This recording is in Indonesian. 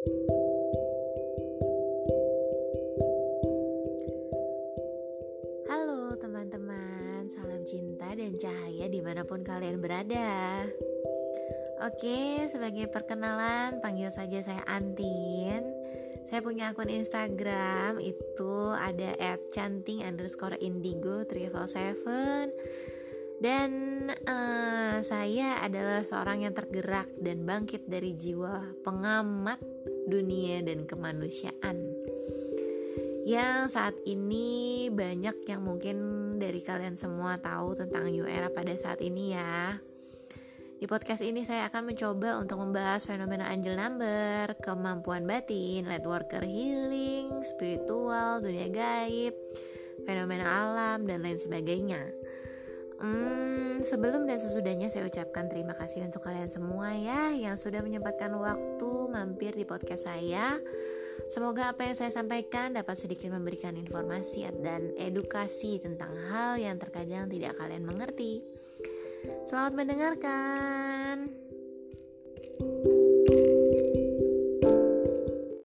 Halo teman-teman, salam cinta dan cahaya di mana pun kalian berada. Oke, sebagai perkenalan panggil saja saya Antin. Saya punya akun Instagram itu ada at canting underscore indigo seven. Dan uh, saya adalah seorang yang tergerak dan bangkit dari jiwa pengamat dunia dan kemanusiaan. Yang saat ini banyak yang mungkin dari kalian semua tahu tentang New Era pada saat ini ya. Di podcast ini saya akan mencoba untuk membahas fenomena angel number, kemampuan batin, light worker healing, spiritual, dunia gaib, fenomena alam, dan lain sebagainya. Hmm, sebelum dan sesudahnya saya ucapkan terima kasih untuk kalian semua ya yang sudah menyempatkan waktu mampir di podcast saya. Semoga apa yang saya sampaikan dapat sedikit memberikan informasi dan edukasi tentang hal yang terkadang tidak kalian mengerti. Selamat mendengarkan. thank you